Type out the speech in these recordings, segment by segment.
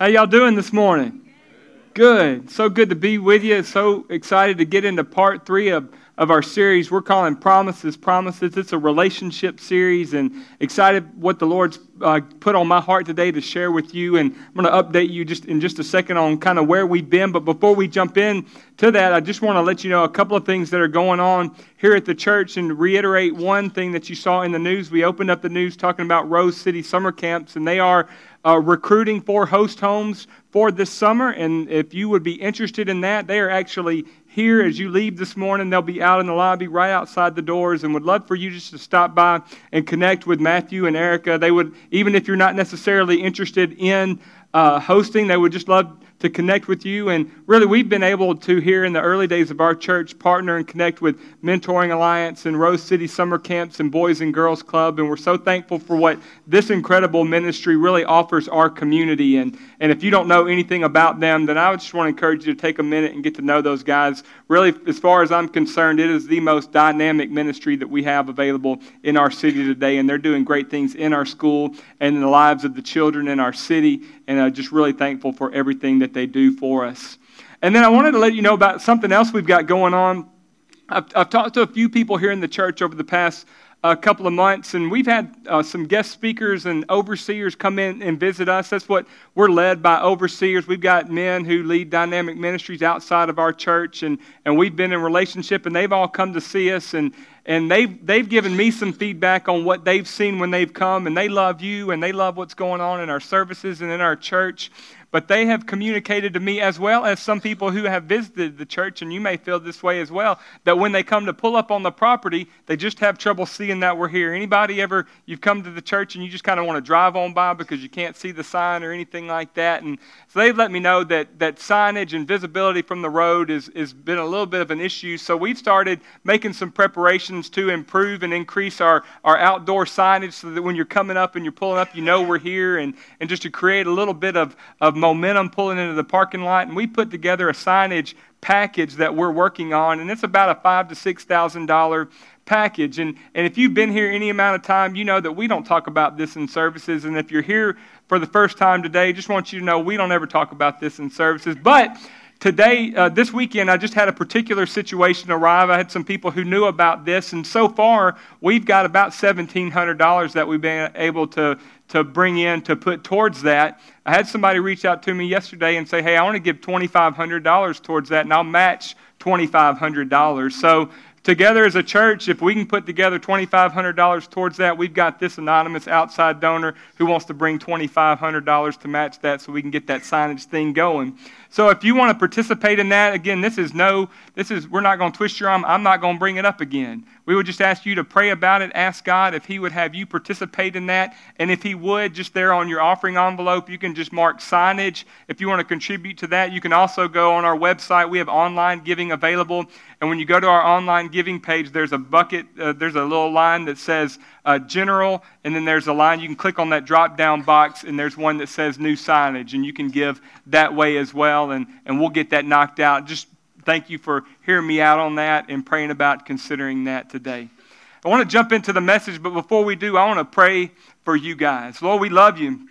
How y'all doing this morning? Good. So good to be with you. So excited to get into part three of, of our series. We're calling Promises, Promises. It's a relationship series and excited what the Lord's uh, put on my heart today to share with you. And I'm going to update you just in just a second on kind of where we've been. But before we jump in to that, I just want to let you know a couple of things that are going on here at the church and reiterate one thing that you saw in the news. We opened up the news talking about Rose City summer camps, and they are uh, recruiting for host homes for this summer. And if you would be interested in that, they are actually here as you leave this morning. They'll be out in the lobby right outside the doors and would love for you just to stop by and connect with Matthew and Erica. They would, even if you're not necessarily interested in uh, hosting, they would just love to connect with you. And really, we've been able to, here in the early days of our church, partner and connect with Mentoring Alliance and Rose City Summer Camps and Boys and Girls Club. And we're so thankful for what this incredible ministry really offers our community. And, and if you don't know anything about them, then I would just want to encourage you to take a minute and get to know those guys. Really, as far as I'm concerned, it is the most dynamic ministry that we have available in our city today. And they're doing great things in our school and in the lives of the children in our city. And I'm just really thankful for everything that that they do for us. And then I wanted to let you know about something else we've got going on. I've, I've talked to a few people here in the church over the past a couple of months, and we've had uh, some guest speakers and overseers come in and visit us. That's what we're led by overseers. We've got men who lead dynamic ministries outside of our church, and, and we've been in relationship, and they've all come to see us, and, and they've, they've given me some feedback on what they've seen when they've come, and they love you, and they love what's going on in our services and in our church but they have communicated to me as well as some people who have visited the church and you may feel this way as well that when they come to pull up on the property they just have trouble seeing that we're here. Anybody ever you've come to the church and you just kind of want to drive on by because you can't see the sign or anything like that and so they've let me know that that signage and visibility from the road is has been a little bit of an issue. So we've started making some preparations to improve and increase our our outdoor signage so that when you're coming up and you're pulling up you know we're here and and just to create a little bit of of momentum pulling into the parking lot, and we put together a signage package that we're working on, and it's about a five to six thousand dollar package. And, and if you've been here any amount of time, you know that we don't talk about this in services. And if you're here for the first time today, just want you to know we don't ever talk about this in services. But today, uh, this weekend, I just had a particular situation arrive. I had some people who knew about this, and so far, we've got about $1,700 that we've been able to, to bring in to put towards that. I had somebody reach out to me yesterday and say, Hey, I want to give $2,500 towards that, and I'll match $2,500. So together as a church, if we can put together $2,500 towards that, we've got this anonymous outside donor who wants to bring $2,500 to match that so we can get that signage thing going. So if you want to participate in that, again, this is no, this is, we're not going to twist your arm. I'm not going to bring it up again. We would just ask you to pray about it, ask God if He would have you participate in that. And if He would, just there on your offering envelope, you can just mark signage. If you want to contribute to that, you can also go on our website. We have online giving available. And when you go to our online giving page, there's a bucket, uh, there's a little line that says uh, general, and then there's a line you can click on that drop down box, and there's one that says new signage, and you can give that way as well, and, and we'll get that knocked out. Just thank you for hearing me out on that and praying about considering that today. I want to jump into the message, but before we do, I want to pray for you guys. Lord, we love you.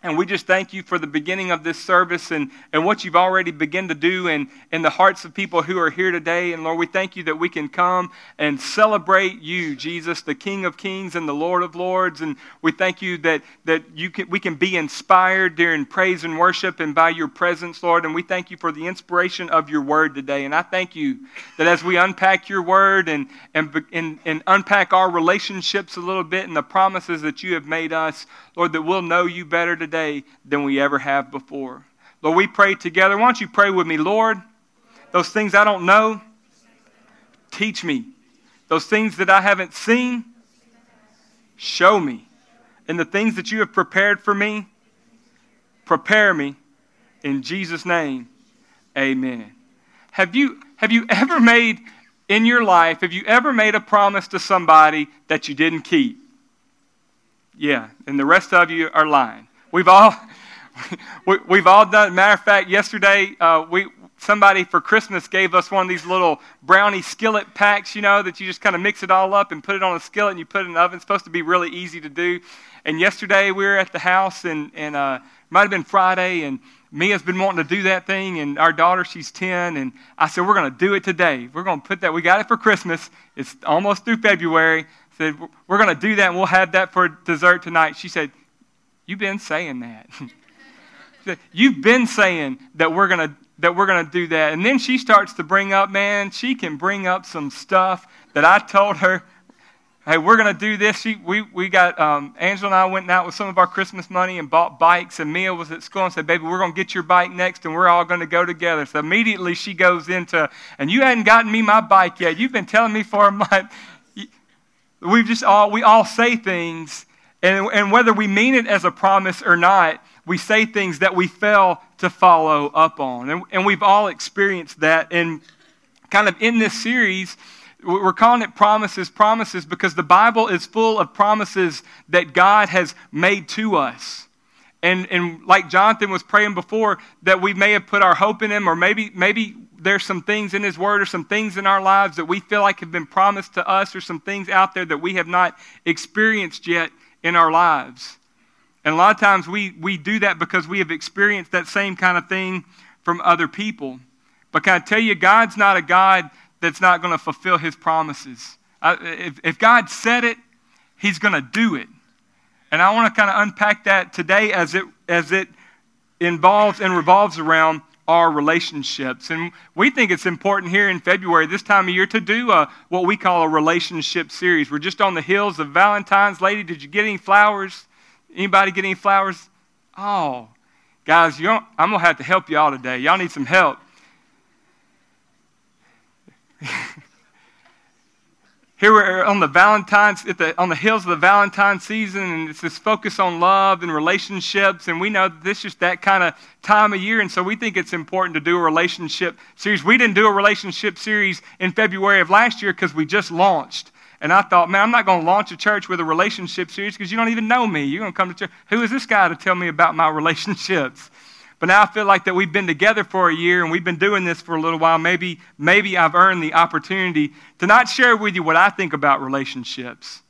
And we just thank you for the beginning of this service and, and what you've already begun to do in, in the hearts of people who are here today. And Lord, we thank you that we can come and celebrate you, Jesus, the King of Kings and the Lord of Lords. And we thank you that, that you can, we can be inspired during praise and worship and by your presence, Lord. And we thank you for the inspiration of your word today. And I thank you that as we unpack your word and, and, and, and unpack our relationships a little bit and the promises that you have made us, Lord, that we'll know you better than we ever have before. Lord, we pray together. Why don't you pray with me, Lord? Those things I don't know, teach me. Those things that I haven't seen, show me. And the things that you have prepared for me, prepare me. In Jesus' name, amen. Have you, have you ever made in your life, have you ever made a promise to somebody that you didn't keep? Yeah, and the rest of you are lying. We've all, we, have all done. Matter of fact, yesterday uh, we somebody for Christmas gave us one of these little brownie skillet packs, you know, that you just kind of mix it all up and put it on a skillet and you put it in the oven. It's supposed to be really easy to do. And yesterday we were at the house and, and uh, it might have been Friday and Mia's been wanting to do that thing and our daughter, she's 10. And I said, we're going to do it today. We're going to put that. We got it for Christmas. It's almost through February. Said, we're going to do that and we'll have that for dessert tonight. She said, you've been saying that. You've been saying that we're going to that we're going to do that. And then she starts to bring up, man, she can bring up some stuff that I told her, hey, we're going to do this. She, we, we got, um, Angela and I went out with some of our Christmas money and bought bikes. And Mia was at school and said, baby, we're going to get your bike next and we're all going to go together. So immediately she goes into, and you hadn't gotten me my bike yet. You've been telling me for a month. We've just all, we all say things. And, and whether we mean it as a promise or not, we say things that we fail to follow up on. And, and we've all experienced that. And kind of in this series, we're calling it promises, promises, because the Bible is full of promises that God has made to us. And, and like Jonathan was praying before, that we may have put our hope in Him, or maybe, maybe there's some things in His Word or some things in our lives that we feel like have been promised to us, or some things out there that we have not experienced yet in our lives. And a lot of times we, we do that because we have experienced that same kind of thing from other people. But can I tell you, God's not a God that's not going to fulfill his promises. if, if God said it, he's going to do it. And I want to kind of unpack that today as it, as it involves and revolves around our relationships. And we think it's important here in February, this time of year, to do a, what we call a relationship series. We're just on the heels of Valentine's. Lady, did you get any flowers? Anybody get any flowers? Oh, guys, I'm going to have to help y'all today. Y'all need some help. Here we're on the Valentine's, the, on the hills of the Valentine season, and it's this focus on love and relationships. And we know that this is that kind of time of year, and so we think it's important to do a relationship series. We didn't do a relationship series in February of last year because we just launched. And I thought, man, I'm not going to launch a church with a relationship series because you don't even know me. You're going to come to church. Who is this guy to tell me about my relationships? But now I feel like that we've been together for a year and we've been doing this for a little while. Maybe, maybe I've earned the opportunity to not share with you what I think about relationships.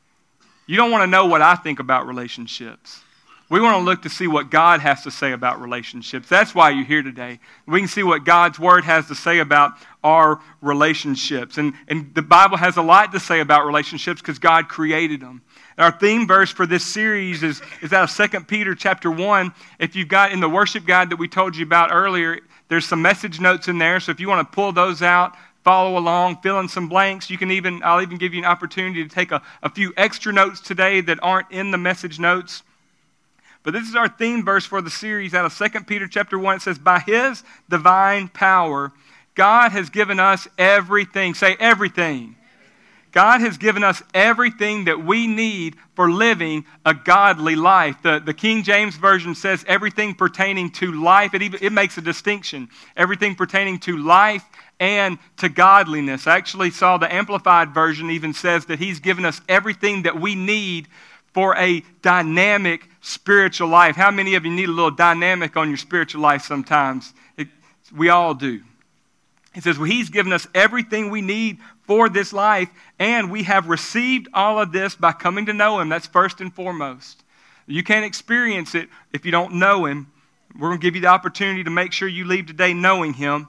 You don't want to know what I think about relationships. We want to look to see what God has to say about relationships. That's why you're here today. We can see what God's Word has to say about our relationships. And, and the Bible has a lot to say about relationships because God created them. Our theme verse for this series is, is out of 2 Peter chapter 1. If you've got in the worship guide that we told you about earlier, there's some message notes in there. So if you want to pull those out, follow along, fill in some blanks. You can even, I'll even give you an opportunity to take a, a few extra notes today that aren't in the message notes. But this is our theme verse for the series out of 2 Peter chapter 1. It says, By his divine power, God has given us everything. Say everything. God has given us everything that we need for living a godly life. The, the King James Version says everything pertaining to life. It, even, it makes a distinction. Everything pertaining to life and to godliness. I actually saw the Amplified Version even says that He's given us everything that we need for a dynamic spiritual life. How many of you need a little dynamic on your spiritual life sometimes? It, we all do. He says, well, He's given us everything we need for this life, and we have received all of this by coming to know Him. That's first and foremost. You can't experience it if you don't know Him. We're going to give you the opportunity to make sure you leave today knowing Him.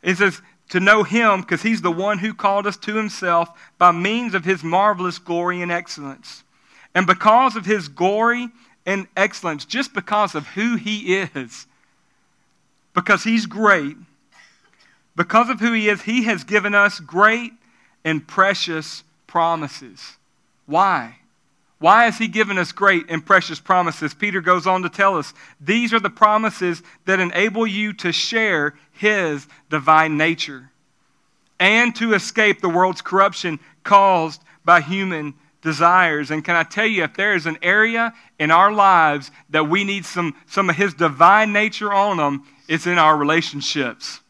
It says, to know Him because He's the one who called us to Himself by means of His marvelous glory and excellence. And because of his glory and excellence, just because of who he is, because he's great, because of who he is, he has given us great and precious promises. Why? Why has he given us great and precious promises? Peter goes on to tell us these are the promises that enable you to share his divine nature and to escape the world's corruption caused by human desires. And can I tell you, if there is an area in our lives that we need some, some of His divine nature on them, it's in our relationships.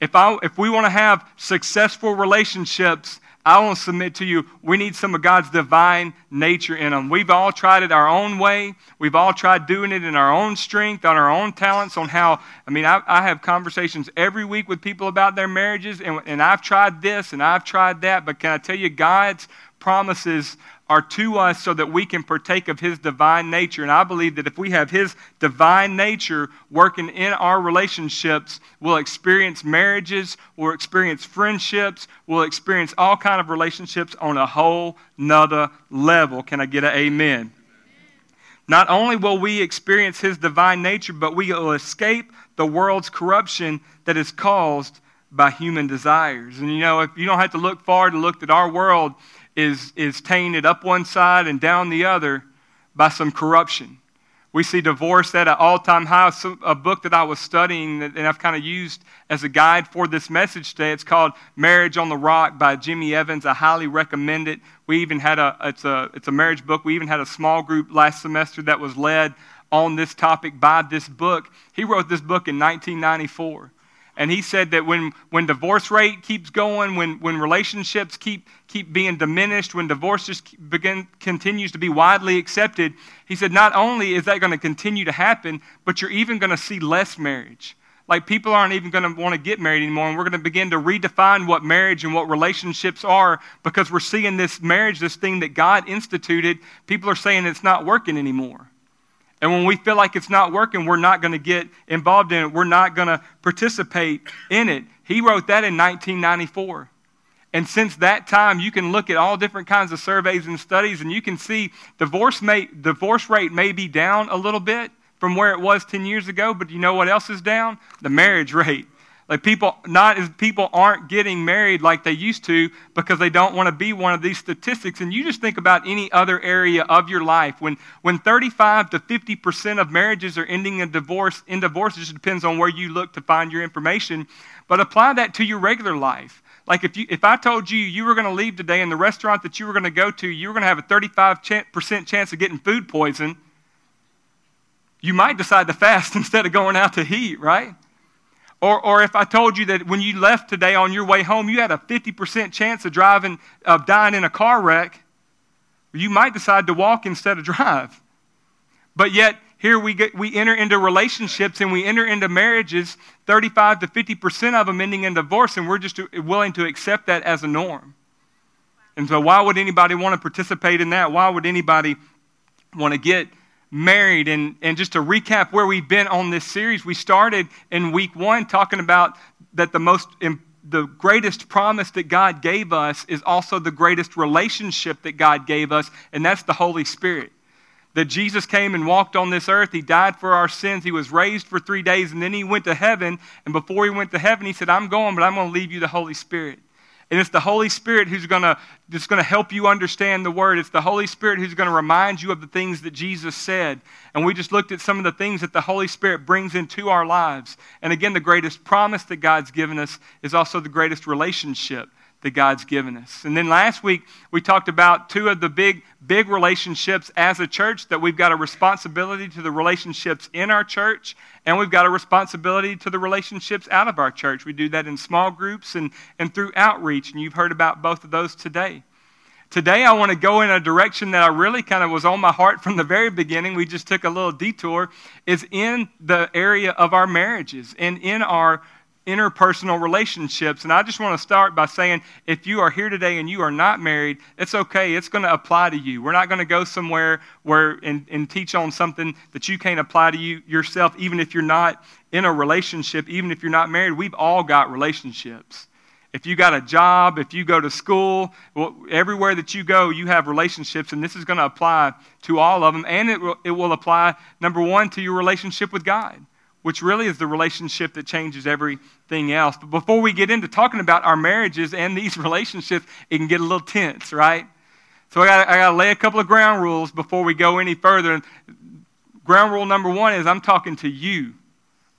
If, I, if we want to have successful relationships, I want to submit to you, we need some of God's divine nature in them. We've all tried it our own way. We've all tried doing it in our own strength, on our own talents, on how, I mean, I, I have conversations every week with people about their marriages, and, and I've tried this and I've tried that, but can I tell you, God's promises are to us so that we can partake of His divine nature. And I believe that if we have His divine nature working in our relationships, we'll experience marriages, we'll experience friendships, we'll experience all kind of relationships on a whole nother level. Can I get an amen? Not only will we experience His divine nature, but we will escape the world's corruption that is caused by human desires. And you know, if you don't have to look far to look at our world is, is tainted up one side and down the other by some corruption. We see divorce at an all time high. A book that I was studying and I've kind of used as a guide for this message today. It's called Marriage on the Rock by Jimmy Evans. I highly recommend it. We even had a, it's a, it's a marriage book. We even had a small group last semester that was led on this topic by this book. He wrote this book in 1994 and he said that when, when divorce rate keeps going, when, when relationships keep, keep being diminished, when divorce just begin, continues to be widely accepted, he said not only is that going to continue to happen, but you're even going to see less marriage. Like people aren't even going to want to get married anymore, and we're going to begin to redefine what marriage and what relationships are because we're seeing this marriage, this thing that God instituted, people are saying it's not working anymore. And when we feel like it's not working, we're not going to get involved in it. We're not going to participate in it. He wrote that in 1994. And since that time, you can look at all different kinds of surveys and studies, and you can see divorce, may, divorce rate may be down a little bit from where it was 10 years ago, but you know what else is down? The marriage rate. Like people, not as people aren't getting married like they used to because they don't want to be one of these statistics. And you just think about any other area of your life. When when 35 to 50 percent of marriages are ending in divorce, in divorce, it just depends on where you look to find your information. But apply that to your regular life. Like if you if I told you you were going to leave today and the restaurant that you were going to go to, you were going to have a 35 percent chance of getting food poison. You might decide to fast instead of going out to eat, right? Or, or if I told you that when you left today on your way home, you had a 50% chance of driving, of dying in a car wreck, you might decide to walk instead of drive. But yet, here we, get, we enter into relationships and we enter into marriages, 35 to 50% of them ending in divorce, and we're just willing to accept that as a norm. And so, why would anybody want to participate in that? Why would anybody want to get married. And, and just to recap where we've been on this series, we started in week one talking about that the most the greatest promise that God gave us is also the greatest relationship that God gave us, and that's the Holy Spirit. That Jesus came and walked on this earth, He died for our sins, He was raised for three days, and then He went to heaven. And before He went to heaven, He said, I'm going, but I'm going to leave you the Holy Spirit. And it's the Holy Spirit who's going to help you understand the word. It's the Holy Spirit who's going to remind you of the things that Jesus said. And we just looked at some of the things that the Holy Spirit brings into our lives. And again, the greatest promise that God's given us is also the greatest relationship that God's given us. And then last week, we talked about two of the big, big relationships as a church that we've got a responsibility to the relationships in our church, and we've got a responsibility to the relationships out of our church. We do that in small groups and, and through outreach, and you've heard about both of those today. Today, I want to go in a direction that I really kind of was on my heart from the very beginning. We just took a little detour, is in the area of our marriages and in our interpersonal relationships. And I just want to start by saying if you are here today and you are not married, it's okay. It's going to apply to you. We're not going to go somewhere where and, and teach on something that you can't apply to you yourself, even if you're not in a relationship, even if you're not married. We've all got relationships. If you got a job, if you go to school, well, everywhere that you go, you have relationships, and this is going to apply to all of them. And it will, it will apply, number one, to your relationship with God which really is the relationship that changes everything else. But before we get into talking about our marriages and these relationships, it can get a little tense, right? So I got to lay a couple of ground rules before we go any further. Ground rule number one is I'm talking to you.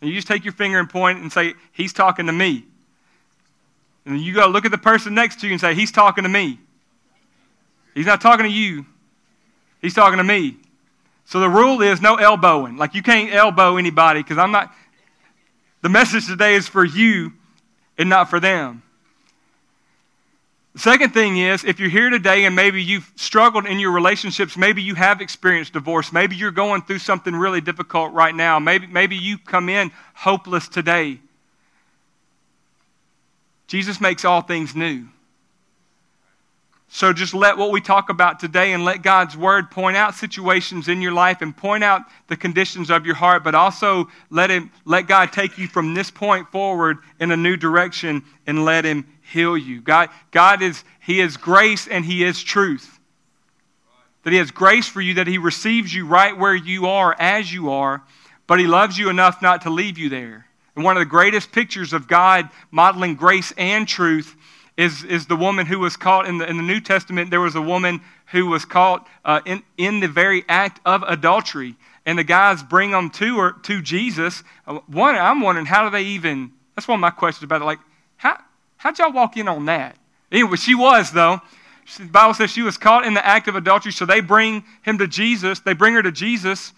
And you just take your finger and point and say, He's talking to me. And you go look at the person next to you and say, He's talking to me. He's not talking to you, He's talking to me. So the rule is no elbowing. Like you can't elbow anybody because I'm not. The message today is for you and not for them. The second thing is if you're here today and maybe you've struggled in your relationships, maybe you have experienced divorce, maybe you're going through something really difficult right now, maybe, maybe you come in hopeless today. Jesus makes all things new. So just let what we talk about today and let God's word point out situations in your life and point out the conditions of your heart, but also let him let God take you from this point forward in a new direction and let him heal you. God, God is He is grace and He is truth. That He has grace for you, that He receives you right where you are as you are, but He loves you enough not to leave you there. And one of the greatest pictures of God modeling grace and truth is, is the woman who was caught in the, in the New Testament. There was a woman who was caught uh, in, in the very act of adultery. And the guys bring them to her, to Jesus. Uh, one, I'm wondering, how do they even, that's one of my questions about it. Like, how, how'd y'all walk in on that? Anyway, she was, though. The Bible says she was caught in the act of adultery, so they bring him to Jesus. They bring her to Jesus.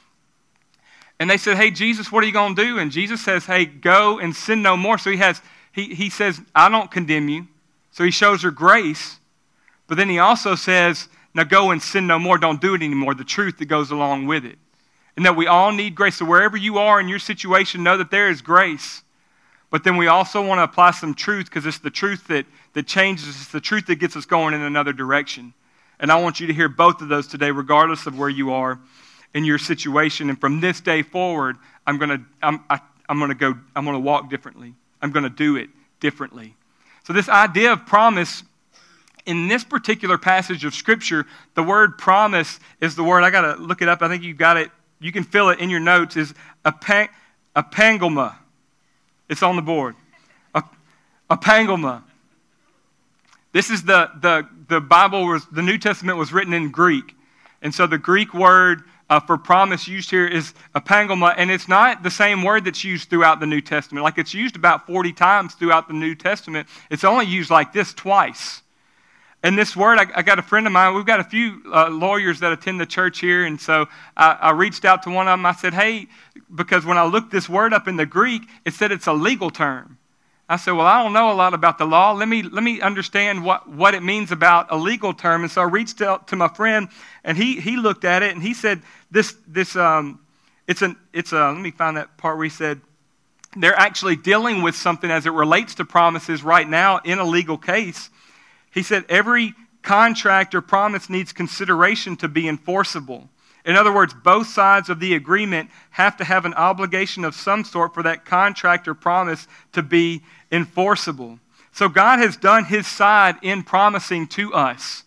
And they said, Hey, Jesus, what are you going to do? And Jesus says, Hey, go and sin no more. So he has, he, he says, I don't condemn you. So he shows her grace, but then he also says, now go and sin no more. Don't do it anymore. The truth that goes along with it. And that we all need grace. So wherever you are in your situation, know that there is grace. But then we also want to apply some truth because it's the truth that, that changes us. It's the truth that gets us going in another direction. And I want you to hear both of those today, regardless of where you are in your situation. And from this day forward, I'm going to, I'm, I, I'm going to go, I'm going to walk differently. I'm going to do it differently. So, this idea of promise in this particular passage of Scripture, the word promise is the word, I got to look it up. I think you've got it. You can fill it in your notes, is a, a pangoma. It's on the board. A, a pangoma. This is the, the, the Bible, was, the New Testament was written in Greek. And so the Greek word uh, for promise used here is apangoma, and it's not the same word that's used throughout the New Testament. Like it's used about 40 times throughout the New Testament. It's only used like this twice. And this word, I, I got a friend of mine, we've got a few uh, lawyers that attend the church here, and so I, I reached out to one of them. I said, hey, because when I looked this word up in the Greek, it said it's a legal term. I said, Well, I don't know a lot about the law. Let me, let me understand what, what it means about a legal term. And so I reached out to my friend, and he, he looked at it, and he said, This, this um, it's, an, it's a, let me find that part where he said, they're actually dealing with something as it relates to promises right now in a legal case. He said, Every contract or promise needs consideration to be enforceable. In other words, both sides of the agreement have to have an obligation of some sort for that contract or promise to be enforceable. So God has done his side in promising to us.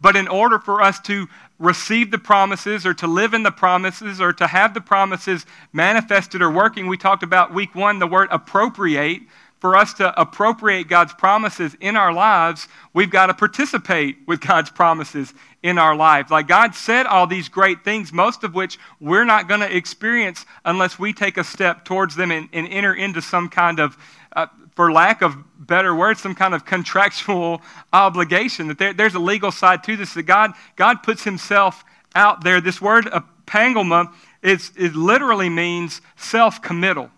But in order for us to receive the promises or to live in the promises or to have the promises manifested or working, we talked about week one the word appropriate. For us to appropriate God's promises in our lives, we've got to participate with God's promises in our lives. Like God said all these great things, most of which we're not going to experience unless we take a step towards them and, and enter into some kind of uh, for lack of better words, some kind of contractual obligation. That there, there's a legal side to this. That God, God puts Himself out there. This word apangoma is, it literally means self committal.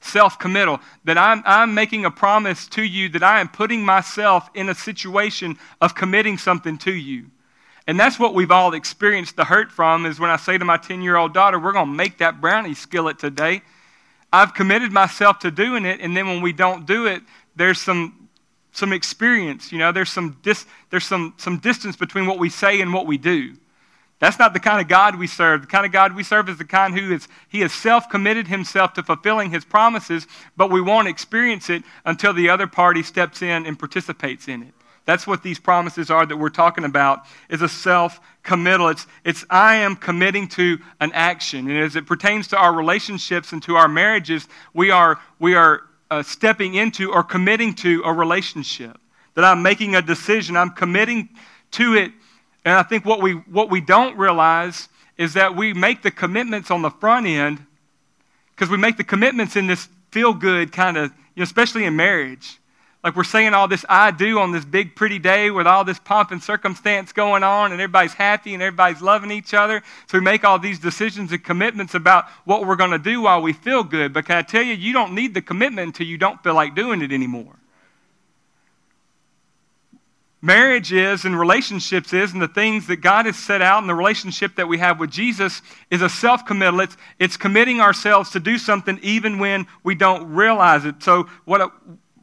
Self committal. That I'm, I'm making a promise to you that I am putting myself in a situation of committing something to you. And that's what we've all experienced the hurt from is when I say to my 10 year old daughter, we're going to make that brownie skillet today. I've committed myself to doing it, and then when we don't do it, there's some, some experience. You know, there's, some, dis, there's some, some distance between what we say and what we do. That's not the kind of God we serve. The kind of God we serve is the kind who is he has self-committed himself to fulfilling his promises, but we won't experience it until the other party steps in and participates in it. That's what these promises are that we're talking about is a self-committal. It's, it's I am committing to an action. And as it pertains to our relationships and to our marriages, we are, we are uh, stepping into or committing to a relationship. That I'm making a decision. I'm committing to it. And I think what we, what we don't realize is that we make the commitments on the front end because we make the commitments in this feel good kind of, you know, especially in marriage. Like we're saying all this I do on this big, pretty day with all this pomp and circumstance going on, and everybody's happy and everybody's loving each other. So we make all these decisions and commitments about what we're going to do while we feel good. But can I tell you, you don't need the commitment until you don't feel like doing it anymore. marriage is and relationships is and the things that God has set out and the relationship that we have with Jesus is a self committal. It's, it's committing ourselves to do something even when we don't realize it. So, what,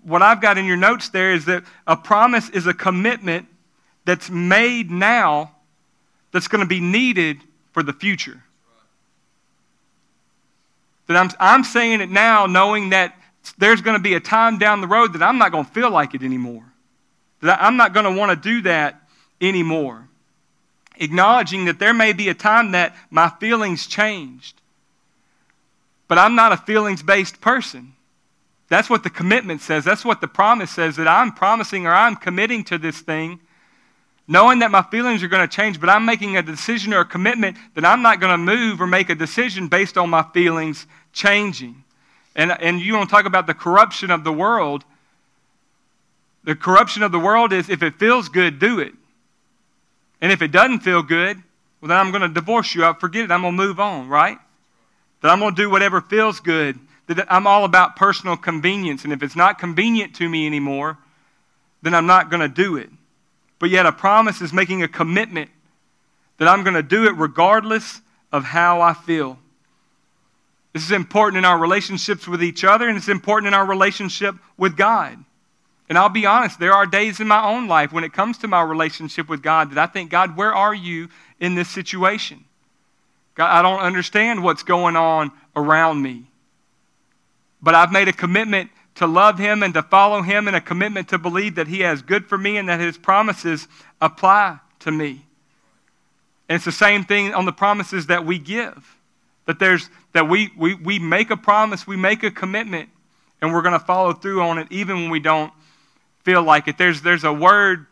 what I've got in your notes there is that a promise is a commitment that's made now that's going to be needed for the future. That I'm, I'm saying it now knowing that there's going to be a time down the road that I'm not going to feel like it anymore. That I'm not going to want to do that anymore. Acknowledging that there may be a time that my feelings changed. But I'm not a feelings based person. That's what the commitment says. That's what the promise says that I'm promising or I'm committing to this thing, knowing that my feelings are going to change, but I'm making a decision or a commitment that I'm not going to move or make a decision based on my feelings changing. And, and you want to talk about the corruption of the world. The corruption of the world is if it feels good, do it. And if it doesn't feel good, well, then I'm going to divorce you. I'll forget it. I'm going to move on, right? That I'm going to do whatever feels good. That I'm all about personal convenience. And if it's not convenient to me anymore, then I'm not going to do it. But yet, a promise is making a commitment that I'm going to do it regardless of how I feel. This is important in our relationships with each other, and it's important in our relationship with God. And I'll be honest, there are days in my own life when it comes to my relationship with God that I think, God, where are you in this situation? God, I don't understand what's going on around me. But I've made a commitment to love Him and to follow Him, and a commitment to believe that He has good for me and that His promises apply to me. And it's the same thing on the promises that we give. That there's that we, we, we make a promise, we make a commitment, and we're going to follow through on it even when we don't feel like it. There's, there's a word,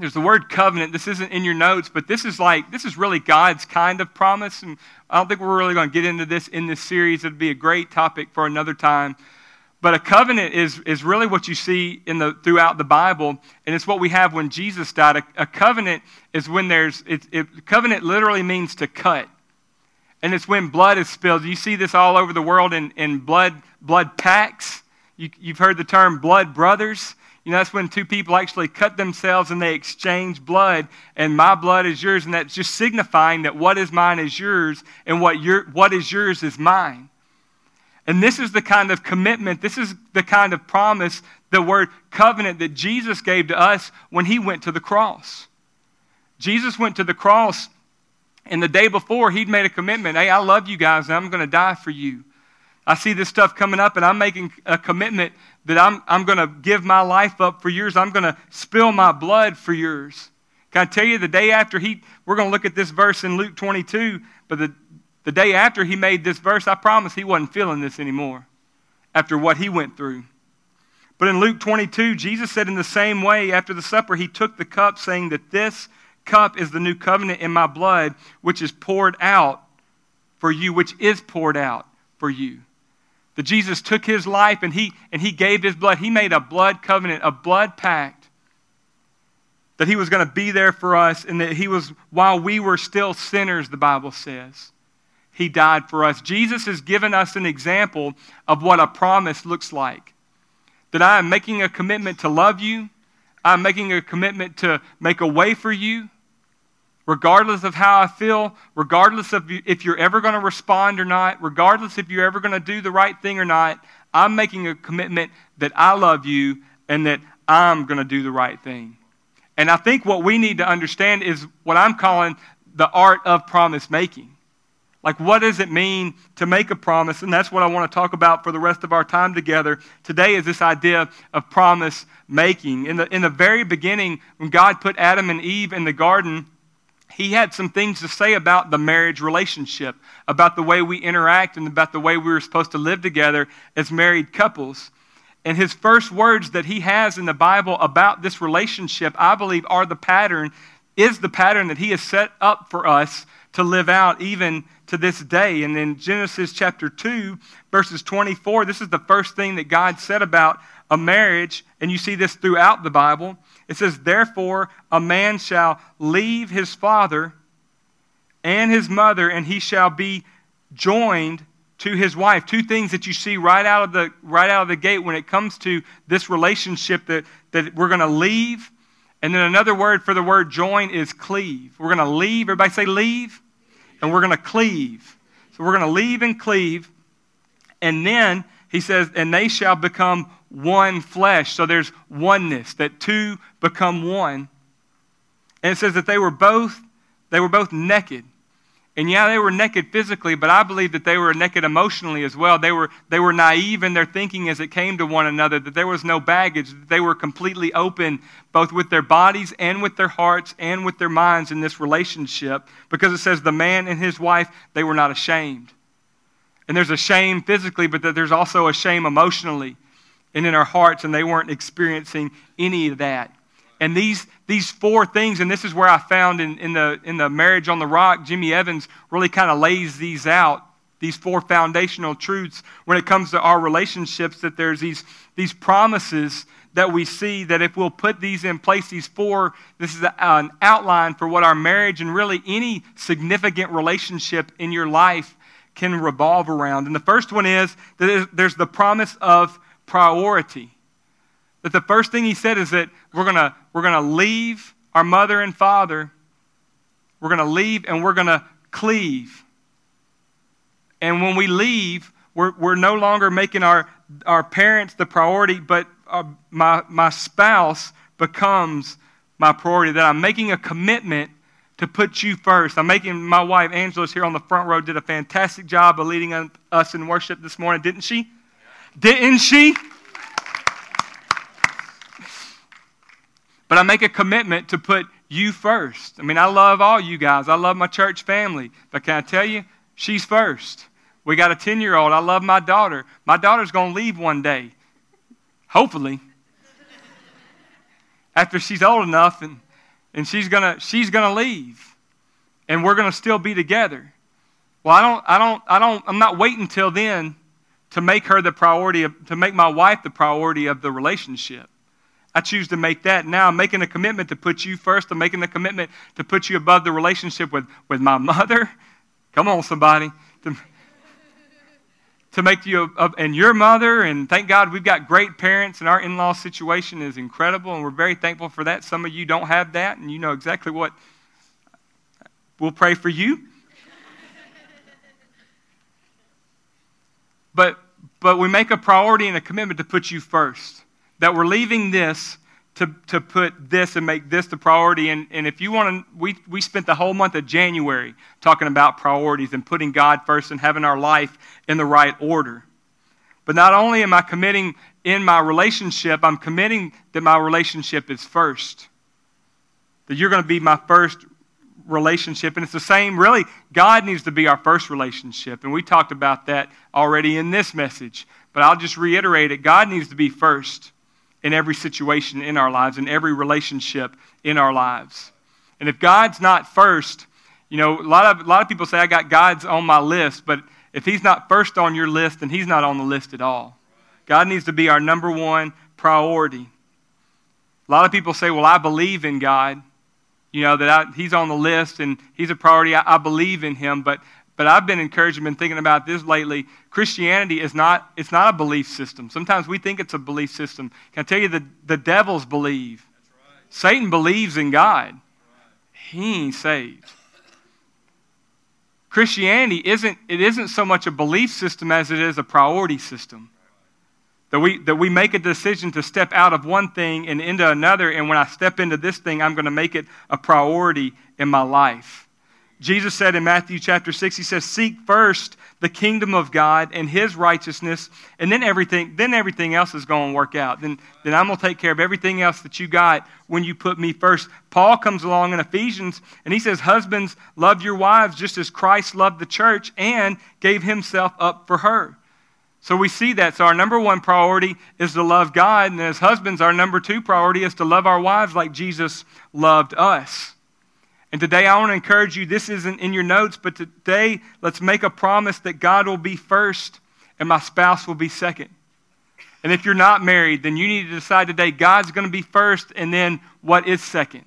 there's the word covenant. This isn't in your notes, but this is like, this is really God's kind of promise. And I don't think we're really going to get into this in this series. It'd be a great topic for another time. But a covenant is, is really what you see in the, throughout the Bible, and it's what we have when Jesus died. A, a covenant is when there's, it, it, covenant literally means to cut. And it's when blood is spilled. You see this all over the world in, in blood, blood pacts. You, you've heard the term blood brothers. You know, that's when two people actually cut themselves and they exchange blood, and my blood is yours, and that's just signifying that what is mine is yours, and what, your, what is yours is mine. And this is the kind of commitment, this is the kind of promise, the word covenant that Jesus gave to us when he went to the cross. Jesus went to the cross, and the day before, he'd made a commitment hey, I love you guys, and I'm going to die for you. I see this stuff coming up, and I'm making a commitment that I'm, I'm going to give my life up for yours. I'm going to spill my blood for yours. Can I tell you, the day after he, we're going to look at this verse in Luke 22, but the, the day after he made this verse, I promise he wasn't feeling this anymore after what he went through. But in Luke 22, Jesus said in the same way after the supper, he took the cup, saying that this cup is the new covenant in my blood, which is poured out for you, which is poured out for you. That Jesus took his life and he, and he gave his blood. He made a blood covenant, a blood pact. That he was going to be there for us and that he was, while we were still sinners, the Bible says, he died for us. Jesus has given us an example of what a promise looks like. That I am making a commitment to love you, I'm making a commitment to make a way for you, regardless of how I feel, regardless of if you're ever going to respond or not, regardless if you're ever going to do the right thing or not, I'm making a commitment that I love you and that I'm going to do the right thing. And I think what we need to understand is what I'm calling the art of promise making. Like, what does it mean to make a promise? And that's what I want to talk about for the rest of our time together. Today is this idea of promise making. In the, in the very beginning, when God put Adam and Eve in the garden, he had some things to say about the marriage relationship, about the way we interact, and about the way we were supposed to live together as married couples. And his first words that he has in the Bible about this relationship, I believe, are the pattern, is the pattern that he has set up for us to live out even to this day. And in Genesis chapter 2, verses 24, this is the first thing that God said about a marriage, and you see this throughout the Bible. It says, Therefore, a man shall leave his father and his mother, and he shall be joined to his wife. Two things that you see right out of the, right out of the gate when it comes to this relationship that, that we're going to leave And then another word for the word join is cleave. We're going to leave. Everybody say leave. And we're going to cleave. So we're going to leave and cleave. And then he says, and they shall become one flesh. So there's oneness, that two become one. And it says that they were both, they were both naked. And yeah, they were naked physically, but I believe that they were naked emotionally as well. They were, they were naive in their thinking as it came to one another, that there was no baggage, that they were completely open, both with their bodies and with their hearts and with their minds in this relationship, because it says the man and his wife, they were not ashamed. And there's a shame physically, but that there's also a shame emotionally and in our hearts, and they weren't experiencing any of that. And these, these four things, and this is where I found in, in, the, in the Marriage on the Rock, Jimmy Evans really kind of lays these out, these four foundational truths when it comes to our relationships, that there's these, these promises that we see that if we'll put these in place, these four, this is an outline for what our marriage and really any significant relationship in your life can revolve around. And the first one is that there's the promise of priority. That the first thing he said is that we're going we're to leave our mother and father. We're going to leave and we're going to cleave. And when we leave, we're, we're no longer making our, our parents the priority, but our, uh, my, my spouse becomes my priority. That I'm making a commitment to put you first. I'm making my wife, Angela's here on the front row, did a fantastic job of leading us in worship this morning, didn't she? Didn't she? But I make a commitment to put you first. I mean, I love all you guys. I love my church family. But can I tell you, she's first. We got a 10 year old. I love my daughter. My daughter's going to leave one day, hopefully, after she's old enough, and, and she's going to she's gonna leave. And we're going to still be together. Well, I don't, I don't, I don't, I'm not waiting until then to make her the priority, of, to make my wife the priority of the relationship. I choose to make that. Now I'm making a commitment to put you first. I'm making a commitment to put you above the relationship with, with my mother. Come on, somebody. To, to make you a, and your mother. And thank God we've got great parents, and our in law situation is incredible, and we're very thankful for that. Some of you don't have that, and you know exactly what. We'll pray for you. but, but we make a priority and a commitment to put you first that we're leaving this to, to put this and make this the priority. And, and if you want to, we, we spent the whole month of January talking about priorities and putting God first and having our life in the right order. But not only am I committing in my relationship, I'm committing that my relationship is first. That you're going to be my first relationship. And it's the same, really, God needs to be our first relationship. And we talked about that already in this message. But I'll just reiterate it God needs to be first in every situation in our lives, in every relationship in our lives. And if God's not first, you know, a lot of, a lot of people say, I got God's on my list, but if He's not first on your list, then He's not on the list at all. God needs to be our number one priority. A lot of people say, Well, I believe in God, you know, that I, He's on the list and He's a priority. I, I believe in Him, but but I've been encouraged and been thinking about this lately. Christianity is not, it's not a belief system. Sometimes we think it's a belief system. Can I tell you that the devils believe? Right. Satan believes in God. Right. He ain't saved. Christianity isn't, it isn't so much a belief system as it is a priority system. That we, that we make a decision to step out of one thing and into another, and when I step into this thing, I'm going to make it a priority in my life. Jesus said in Matthew chapter 6, he says, Seek first the kingdom of God and his righteousness, and then everything, then everything else is going to work out. Then, then I'm going to take care of everything else that you got when you put me first. Paul comes along in Ephesians and he says, Husbands, love your wives just as Christ loved the church and gave himself up for her. So we see that. So our number one priority is to love God, and as husbands, our number two priority is to love our wives like Jesus loved us. And today I want to encourage you this isn't in your notes, but today let's make a promise that God will be first and my spouse will be second. And if you're not married, then you need to decide today God's going to be first, and then what is second?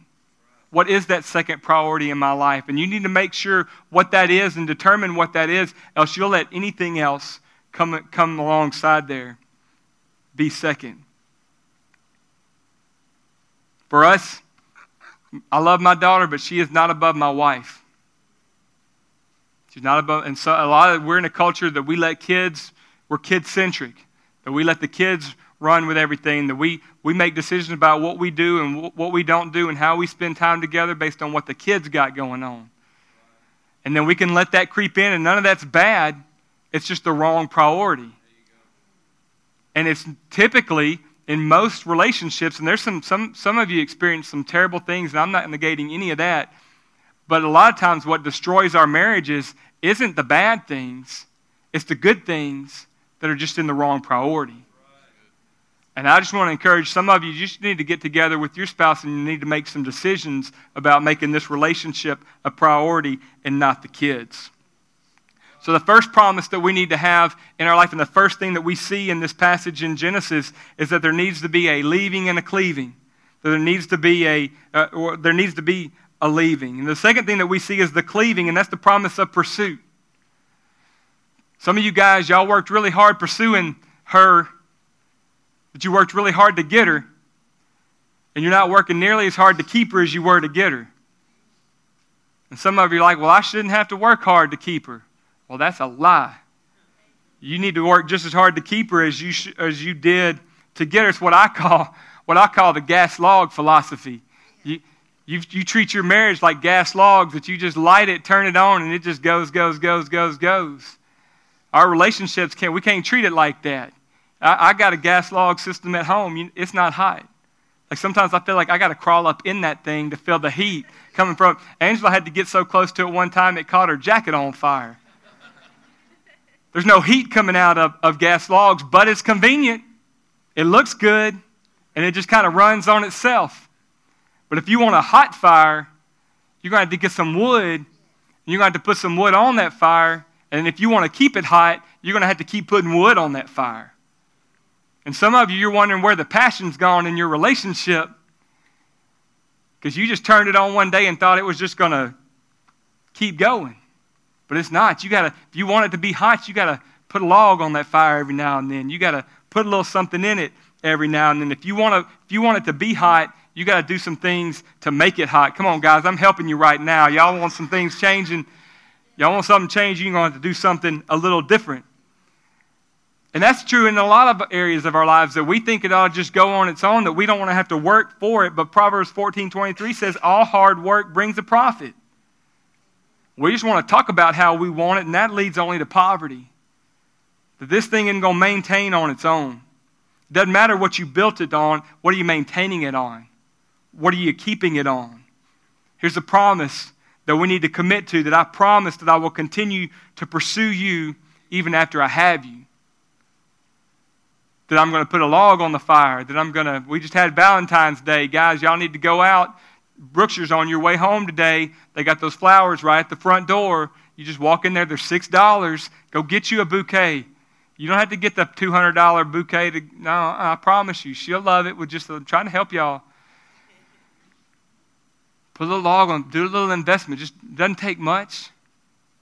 What is that second priority in my life? And you need to make sure what that is and determine what that is, else you'll let anything else come, come alongside there be second. For us, I love my daughter, but she is not above my wife. She's not above, and so a lot of we're in a culture that we let kids, we're kid centric, that we let the kids run with everything, that we, we make decisions about what we do and what we don't do and how we spend time together based on what the kids got going on. And then we can let that creep in, and none of that's bad. It's just the wrong priority. And it's typically in most relationships, and there's some, some, some of you experience some terrible things, and I'm not negating any of that. But a lot of times, what destroys our marriages isn't the bad things, it's the good things that are just in the wrong priority. And I just want to encourage some of you, you just need to get together with your spouse and you need to make some decisions about making this relationship a priority and not the kids. So, the first promise that we need to have in our life, and the first thing that we see in this passage in Genesis, is that there needs to be a leaving and a cleaving. That there needs to be a, uh, or there needs to be a leaving. And the second thing that we see is the cleaving, and that's the promise of pursuit. Some of you guys, y'all worked really hard pursuing her, but you worked really hard to get her, and you're not working nearly as hard to keep her as you were to get her. And some of you are like, well, I shouldn't have to work hard to keep her. Well, that's a lie. You need to work just as hard to keep her as you, sh- as you did to get her. It's what I call, what I call the gas log philosophy. You, you, you treat your marriage like gas logs that you just light it, turn it on, and it just goes, goes, goes, goes, goes. Our relationships can't, we can't treat it like that. I, I got a gas log system at home. It's not hot. Like sometimes I feel like I got to crawl up in that thing to feel the heat coming from. Angela had to get so close to it one time it caught her jacket on fire. There's no heat coming out of, of gas logs, but it's convenient. It looks good, and it just kind of runs on itself. But if you want a hot fire, you're going to have to get some wood. You're going to have to put some wood on that fire. And if you want to keep it hot, you're going to have to keep putting wood on that fire. And some of you, you're wondering where the passion's gone in your relationship because you just turned it on one day and thought it was just going to keep going. But it's not. You got to, if you want it to be hot, you got to put a log on that fire every now and then. You got to put a little something in it every now and then. If you want to, if you want it to be hot, you got to do some things to make it hot. Come on, guys, I'm helping you right now. Y'all want some things changing? Y'all want something changing? You're to have to do something a little different. And that's true in a lot of areas of our lives that we think it ought to just go on its own, that we don't want to have to work for it. But Proverbs 14 23 says, All hard work brings a profit. We just want to talk about how we want it, and that leads only to poverty. That this thing isn't going to maintain on its own. It doesn't matter what you built it on, what are you maintaining it on? What are you keeping it on? Here's a promise that we need to commit to that I promise that I will continue to pursue you even after I have you. That I'm going to put a log on the fire, that I'm going to, we just had Valentine's Day. Guys, y'all need to go out Brookshire's on your way home today. They got those flowers right at the front door. You just walk in there, they're $6. Go get you a bouquet. You don't have to get the $200 bouquet. To, no, I promise you, she'll love it. We're just uh, trying to help y'all. Put a little log on, do a little investment. Just doesn't take much.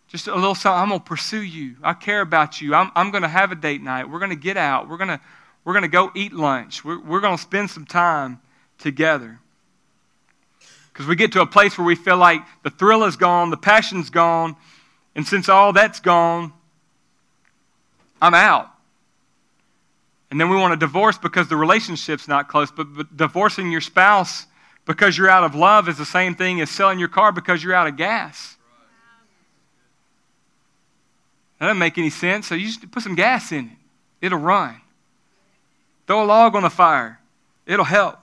Just a little something. I'm going to pursue you. I care about you. I'm, I'm going to have a date night. We're going to get out. We're going to, we're going to go eat lunch. We're, we're going to spend some time together. Because we get to a place where we feel like the thrill is gone, the passion's gone, and since all that's gone, I'm out. And then we want to divorce because the relationship's not close. But, but, divorcing your spouse because you're out of love is the same thing as selling your car because you're out of gas. That doesn't make any sense. So you just put some gas in it, it'll run. Throw a log on the fire, it'll help.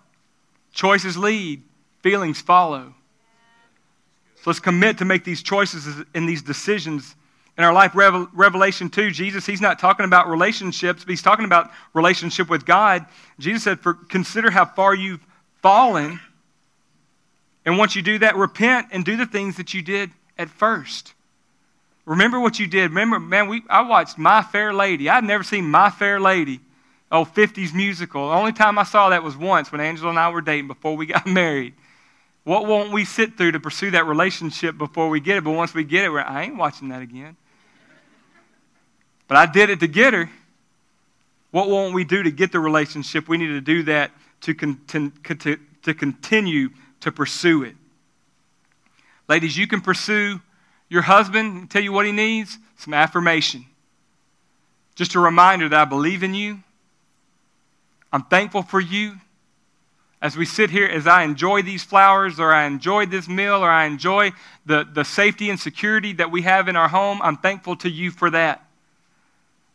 Choices lead feelings follow. So let's commit to make these choices and these decisions in our life. Revelation 2, Jesus, he's not talking about relationships, but he's talking about relationship with God. Jesus said, For consider how far you've fallen. And once you do that, repent and do the things that you did at first. Remember what you did. Remember, man, we, I watched My Fair Lady. I'd never seen My Fair Lady. Oh, 50s musical. The only time I saw that was once when Angela and I were dating before we got married. What won't we sit through to pursue that relationship before we get it? But once we get it, I ain't watching that again. But I did it to get her. What won't we do to get the relationship? We need to do that to, con- to, to continue to pursue it. Ladies, you can pursue your husband, tell you what he needs some affirmation. Just a reminder that I believe in you. I'm thankful for you. As we sit here, as I enjoy these flowers, or I enjoy this meal, or I enjoy the, the safety and security that we have in our home, I'm thankful to you for that.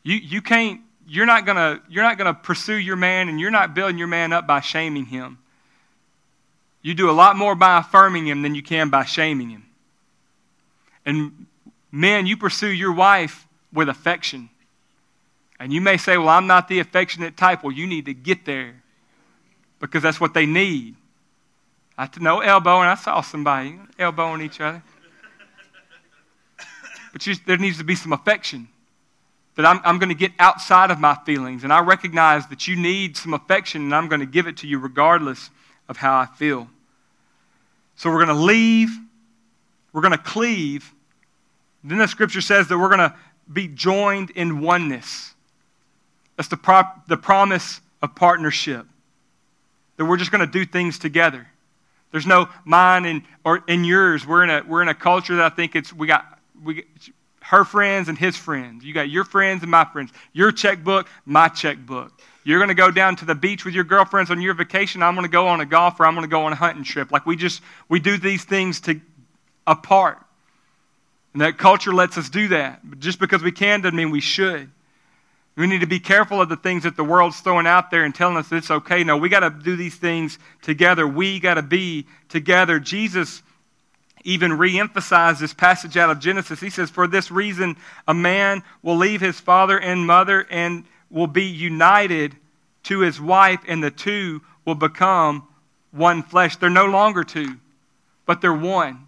You, you can't, you're not gonna, you're not gonna pursue your man, and you're not building your man up by shaming him. You do a lot more by affirming him than you can by shaming him. And men, you pursue your wife with affection. And you may say, Well, I'm not the affectionate type. Well, you need to get there because that's what they need. I to no elbowing. I saw somebody elbowing each other. But you, there needs to be some affection. That I'm, I'm going to get outside of my feelings. And I recognize that you need some affection, and I'm going to give it to you regardless of how I feel. So we're going to leave, we're going to cleave. Then the scripture says that we're going to be joined in oneness. That's the, the promise of partnership. That we're just going to do things together. There's no mine and or in yours. We're in a we're in a culture that I think it's we got we her friends and his friends. You got your friends and my friends. Your checkbook, my checkbook. You're going to go down to the beach with your girlfriends on your vacation. I'm going to go on a golf or I'm going to go on a hunting trip. Like we just, we do these things to, apart. And that culture lets us do that. But just because we can doesn't mean we should. We need to be careful of the things that the world's throwing out there and telling us it's okay. No, we got to do these things together. We got to be together. Jesus even reemphasized this passage out of Genesis. He says, For this reason, a man will leave his father and mother and will be united to his wife, and the two will become one flesh. They're no longer two, but they're one.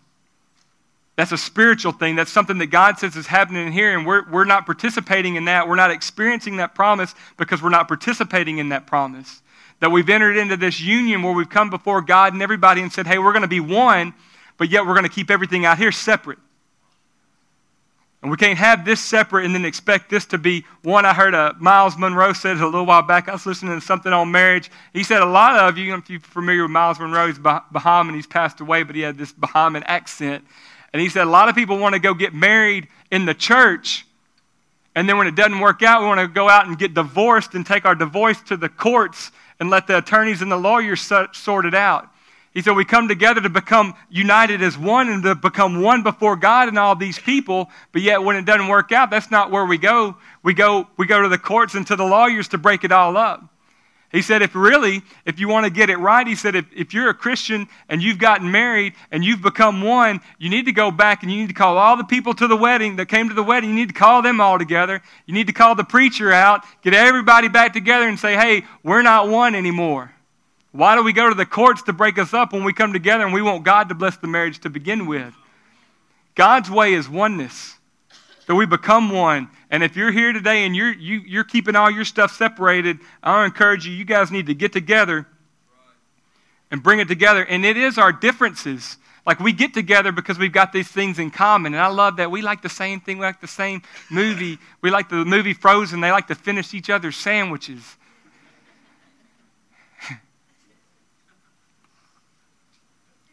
That's a spiritual thing. That's something that God says is happening here, and we're, we're not participating in that. We're not experiencing that promise because we're not participating in that promise. That we've entered into this union where we've come before God and everybody and said, hey, we're going to be one, but yet we're going to keep everything out here separate. And we can't have this separate and then expect this to be one. I heard uh, Myles Munroe said a little while back. I was listening to something on marriage. He said a lot of you, if you're familiar with Myles Munroe, he's Bahamian. He's passed away, but he had this Bahamian accent. And he said a lot of people want to go get married in the church. And then when it doesn't work out, we want to go out and get divorced and take our divorce to the courts and let the attorneys and the lawyers sort it out. He said, We come together to become united as one and to become one before God and all these people. But yet, when it doesn't work out, that's not where we go. We go, we go to the courts and to the lawyers to break it all up. He said, if really, if you want to get it right, he said, if, if you're a Christian and you've gotten married and you've become one, you need to go back and you need to call all the people to the wedding that came to the wedding. You need to call them all together. You need to call the preacher out, get everybody back together and say, hey, we're not one anymore. Why do we go to the courts to break us up when we come together and we want God to bless the marriage to begin with? God's way is oneness, that we become one. And if you're here today and you're, you, are you are keeping all your stuff separated, I encourage you, you guys need to get together and bring it together. And it is our differences. Like we get together because we've got these things in common. And I love that. We like the same thing. We like the same movie. We like the movie Frozen. They like to finish each other's sandwiches.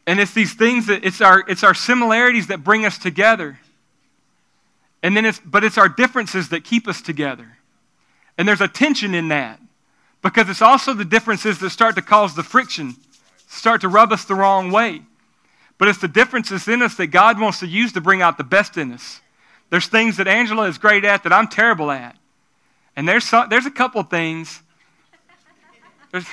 And it's these things that it's our, it's our similarities that bring us together. And then it's, but it's our differences that keep us together. And there's a tension in that because it's also the differences that start to cause the friction, start to rub us the wrong way. But it's the differences in us that God wants to use to bring out the best in us. There's things that Angela is great at that I'm terrible at. And there's, some, there's a couple things. There's,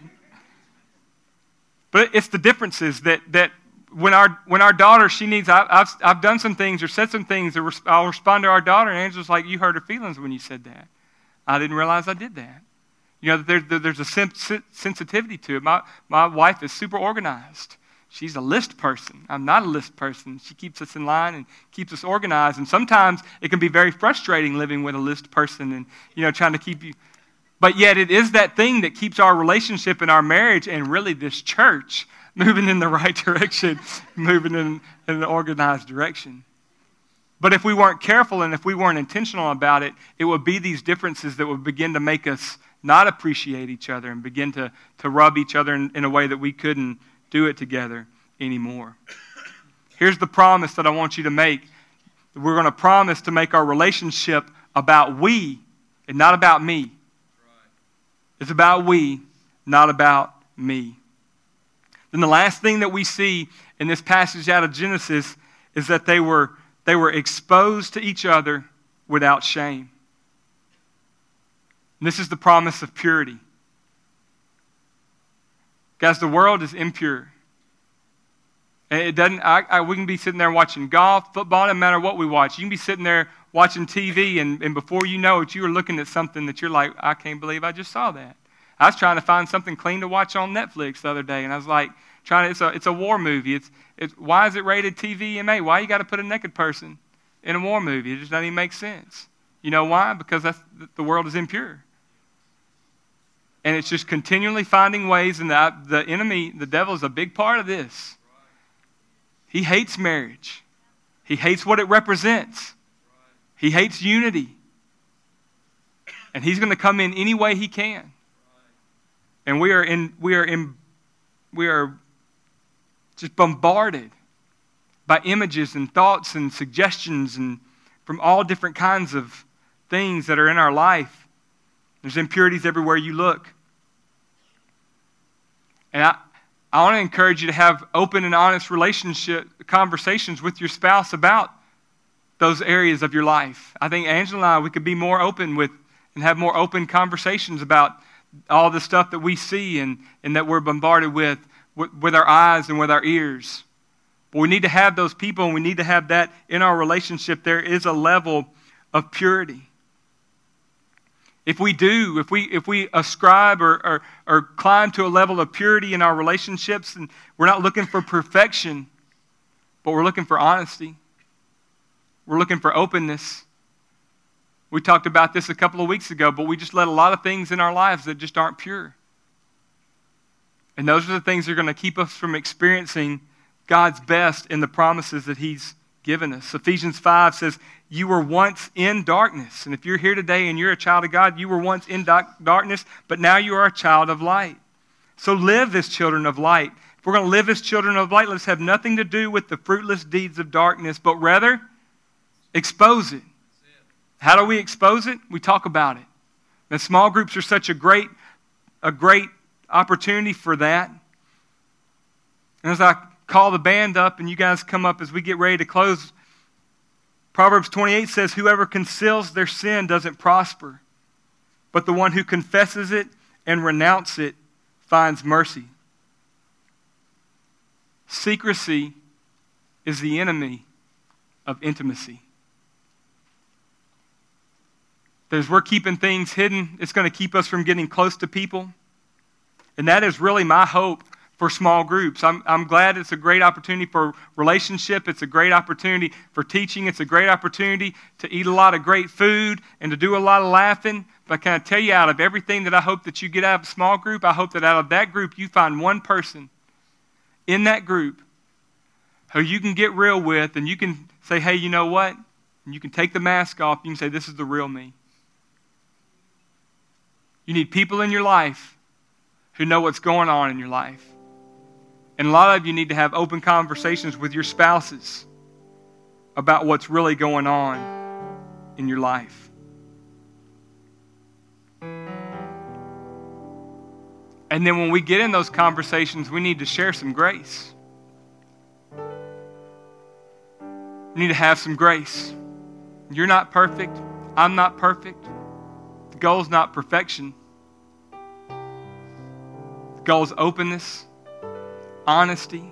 but it's the differences that, that when, our, when our daughter, she needs, I, have I've done some things or said some things, that I'll respond to our daughter, and Angela's like, You hurt her feelings when you said that. I didn't realize I did that. You know, there, there, there's a sensitivity to it. My, my wife is super organized. She's a list person. I'm not a list person. She keeps us in line and keeps us organized. And sometimes it can be very frustrating living with a list person and, you know, trying to keep you but yet, it is that thing that keeps our relationship and our marriage and really this church moving in the right direction, moving in, in an organized direction. But if we weren't careful and if we weren't intentional about it, it would be these differences that would begin to make us not appreciate each other and begin to, to rub each other in, in a way that we couldn't, do it together anymore. Here's the promise that I want you to make. We're going to promise to make our relationship about we and not about me. It's about we, not about me. Then the last thing that we see in this passage out of Genesis is that they were, they were exposed to each other without shame. And this is the promise of purity. Guys, the world is impure. And it doesn't, I, I, we can be sitting there watching golf, football, no matter what we watch. You can be sitting there watching TV, and, and before you know it, you are looking at something that you're like, I can't believe I just saw that. I was trying to find something clean to watch on Netflix the other day, and I was like, trying to, it's a, it's a war movie. It's, it's, why is it rated TVMA? Why you got to put a naked person in a war movie? It just doesn't even make sense. You know why? Because that's, the world is impure. And it's just continually finding ways, and the, the enemy, the devil, is a big part of this. He hates marriage, he hates what it represents, he hates unity. And he's going to come in any way he can. And we are in, we are in, we are just bombarded by images and thoughts and suggestions and from all different kinds of things that are in our life. There's impurities everywhere you look. And I, I want to encourage you to have open and honest relationship conversations with your spouse about those areas of your life. I think Angela and I, we could be more open with and have more open conversations about all the stuff that we see and, and that we're bombarded with, with, with our eyes and with our ears. But we need to have those people and we need to have that in our relationship. There is a level of purity. If we do, if we, if we ascribe or, or, or climb to a level of purity in our relationships, and we're not looking for perfection, but we're looking for honesty, we're looking for openness. We talked about this a couple of weeks ago, but we just let a lot of things in our lives that just aren't pure. And those are the things that are going to keep us from experiencing God's best in the promises that He's given us. Ephesians 5 says, You were once in darkness. And if you're here today and you're a child of God, you were once in darkness, but now you are a child of light. So live as children of light. If we're going to live as children of light, let's have nothing to do with the fruitless deeds of darkness, but rather expose it. How do we expose it? We talk about it. And small groups are such a great, a great opportunity for that. And as I call the band up and you guys come up as we get ready to close. Proverbs 28 says, Whoever conceals their sin doesn't prosper, but the one who confesses it and renounces it finds mercy. Secrecy is the enemy of intimacy. As we're keeping things hidden, it's going to keep us from getting close to people. And that is really my hope for small groups. I'm, I'm glad it's a great opportunity for relationship. It's a great opportunity for teaching. It's a great opportunity to eat a lot of great food and to do a lot of laughing. But I can I tell you, out of everything that I hope that you get out of a small group, I hope that out of that group you find one person in that group who you can get real with and you can say, hey, you know what? And you can take the mask off. You can say, this is the real me. You need people in your life who know what's going on in your life. And a lot of you need to have open conversations with your spouses about what's really going on in your life. And then when we get in those conversations, we need to share some grace. We need to have some grace. You're not perfect. I'm not perfect. The goal is not perfection. Is openness honesty,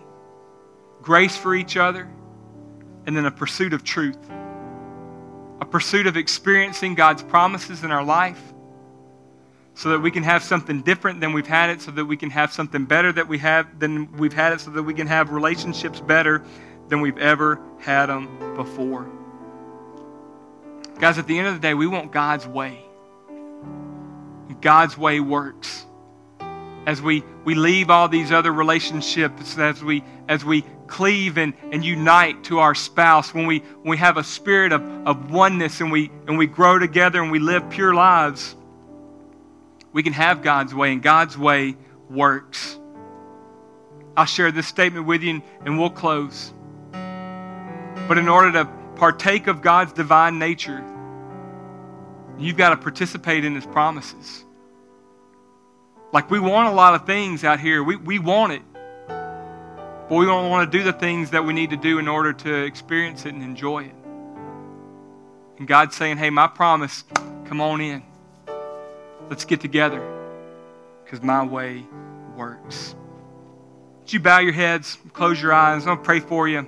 grace for each other, and then a pursuit of truth. A pursuit of experiencing God's promises in our life so that we can have something different than we've had it, so that we can have something better that we have than we've had it, so that we can have relationships better than we've ever had them before. Guys, at the end of the day, we want God's way. God's way works as we, we leave all these other relationships, as we, as we cleave and, and unite to our spouse, when we, when we have a spirit of, of oneness and we, and we grow together and we live pure lives, we can have God's way, and God's way works. I'll share this statement with you and we'll close. But in order to partake of God's divine nature, you've got to participate in His promises. Like we want a lot of things out here, we, we want it. But we don't want to do the things that we need to do in order to experience it and enjoy it. And God's saying, hey, my promise, come on in. Let's get together because my way works. Would you bow your heads, close your eyes? I'm going to pray for you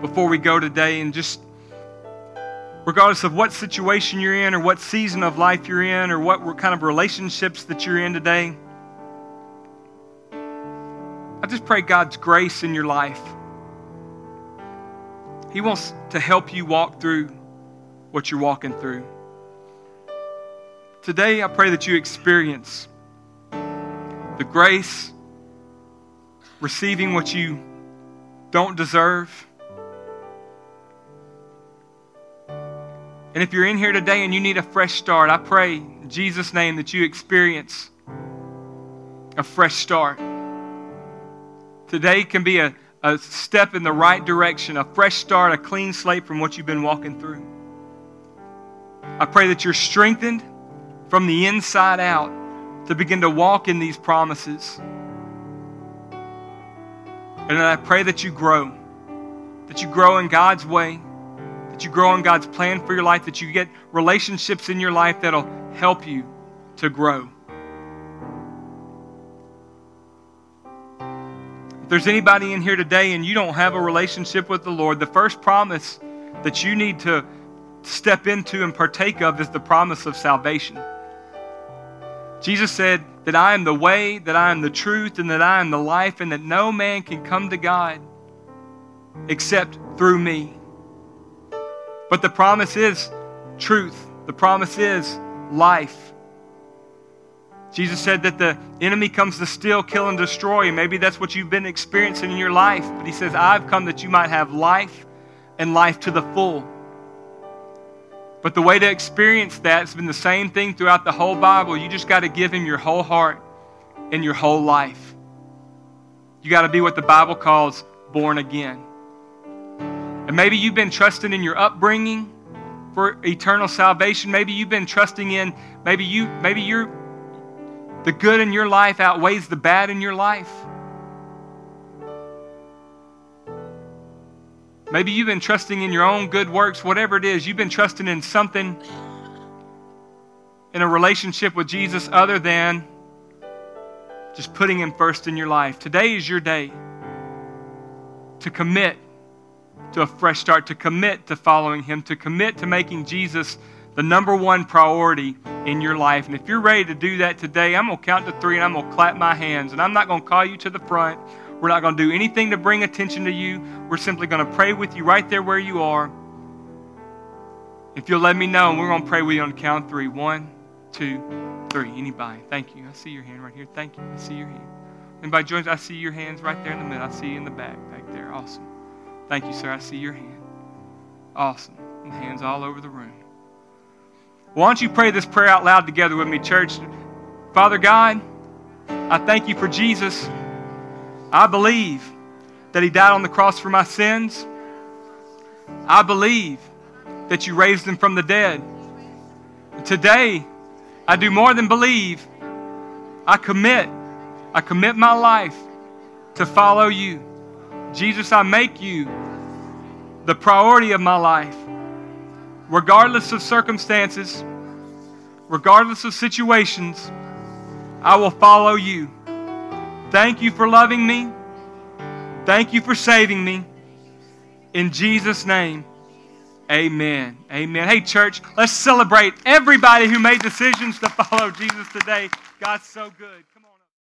before we go today and just regardless of what situation you're in or what season of life you're in or what kind of relationships that you're in today, I just pray God's grace in your life. He wants to help you walk through what you're walking through. Today, I pray that you experience the grace, receiving what you don't deserve And if you're in here today and you need a fresh start, I pray in Jesus' name that you experience a fresh start. Today can be a, a step in the right direction, a fresh start, a clean slate from what you've been walking through. I pray that you're strengthened from the inside out to begin to walk in these promises. And I pray that you grow, that you grow in God's way you grow in God's plan for your life, that you get relationships in your life that'll help you to grow. If there's anybody in here today and you don't have a relationship with the Lord, the first promise that you need to step into and partake of is the promise of salvation. Jesus said that I am the way, that I am the truth, and that I am the life, and that no man can come to God except through me. But the promise is truth, the promise is life. Jesus said that the enemy comes to steal, kill, and destroy. Maybe that's what you've been experiencing in your life. But he says, I've come that you might have life and life to the full. But the way to experience that has been the same thing throughout the whole Bible. You just got to give him your whole heart and your whole life. You got to be what the Bible calls born again. And maybe you've been trusting in your upbringing for eternal salvation. Maybe you've been trusting in, maybe you, maybe you're, the good in your life outweighs the bad in your life. Maybe you've been trusting in your own good works, whatever it is. You've been trusting in something in a relationship with Jesus other than just putting Him first in your life. Today is your day to commit to a fresh start, to commit to following Him, to commit to making Jesus the number one priority in your life. And if you're ready to do that today, I'm going to count to three and I'm going to clap my hands. And I'm not going to call you to the front. We're not going to do anything to bring attention to you. We're simply going to pray with you right there where you are. If you'll let me know, and we're going to pray with you on count three. One, two, three. Anybody? Thank you. I see your hand right here. Thank you. I see your hand. Anybody joins? I see your hands right there in the middle. I see you in the back, back there. Awesome. Thank you, sir. I see your hand. Awesome. And hands all over the room. Why don't you pray this prayer out loud together with me, church? Father God, I thank you for Jesus. I believe that he died on the cross for my sins. I believe that you raised him from the dead. Today, I do more than believe. I commit. I commit my life to follow you. Jesus, I make you the priority of my life, regardless of circumstances, regardless of situations. I will follow you. Thank you for loving me. Thank you for saving me. In Jesus' name, amen. Amen. Hey, church, let's celebrate everybody who made decisions to follow Jesus today. God's so good.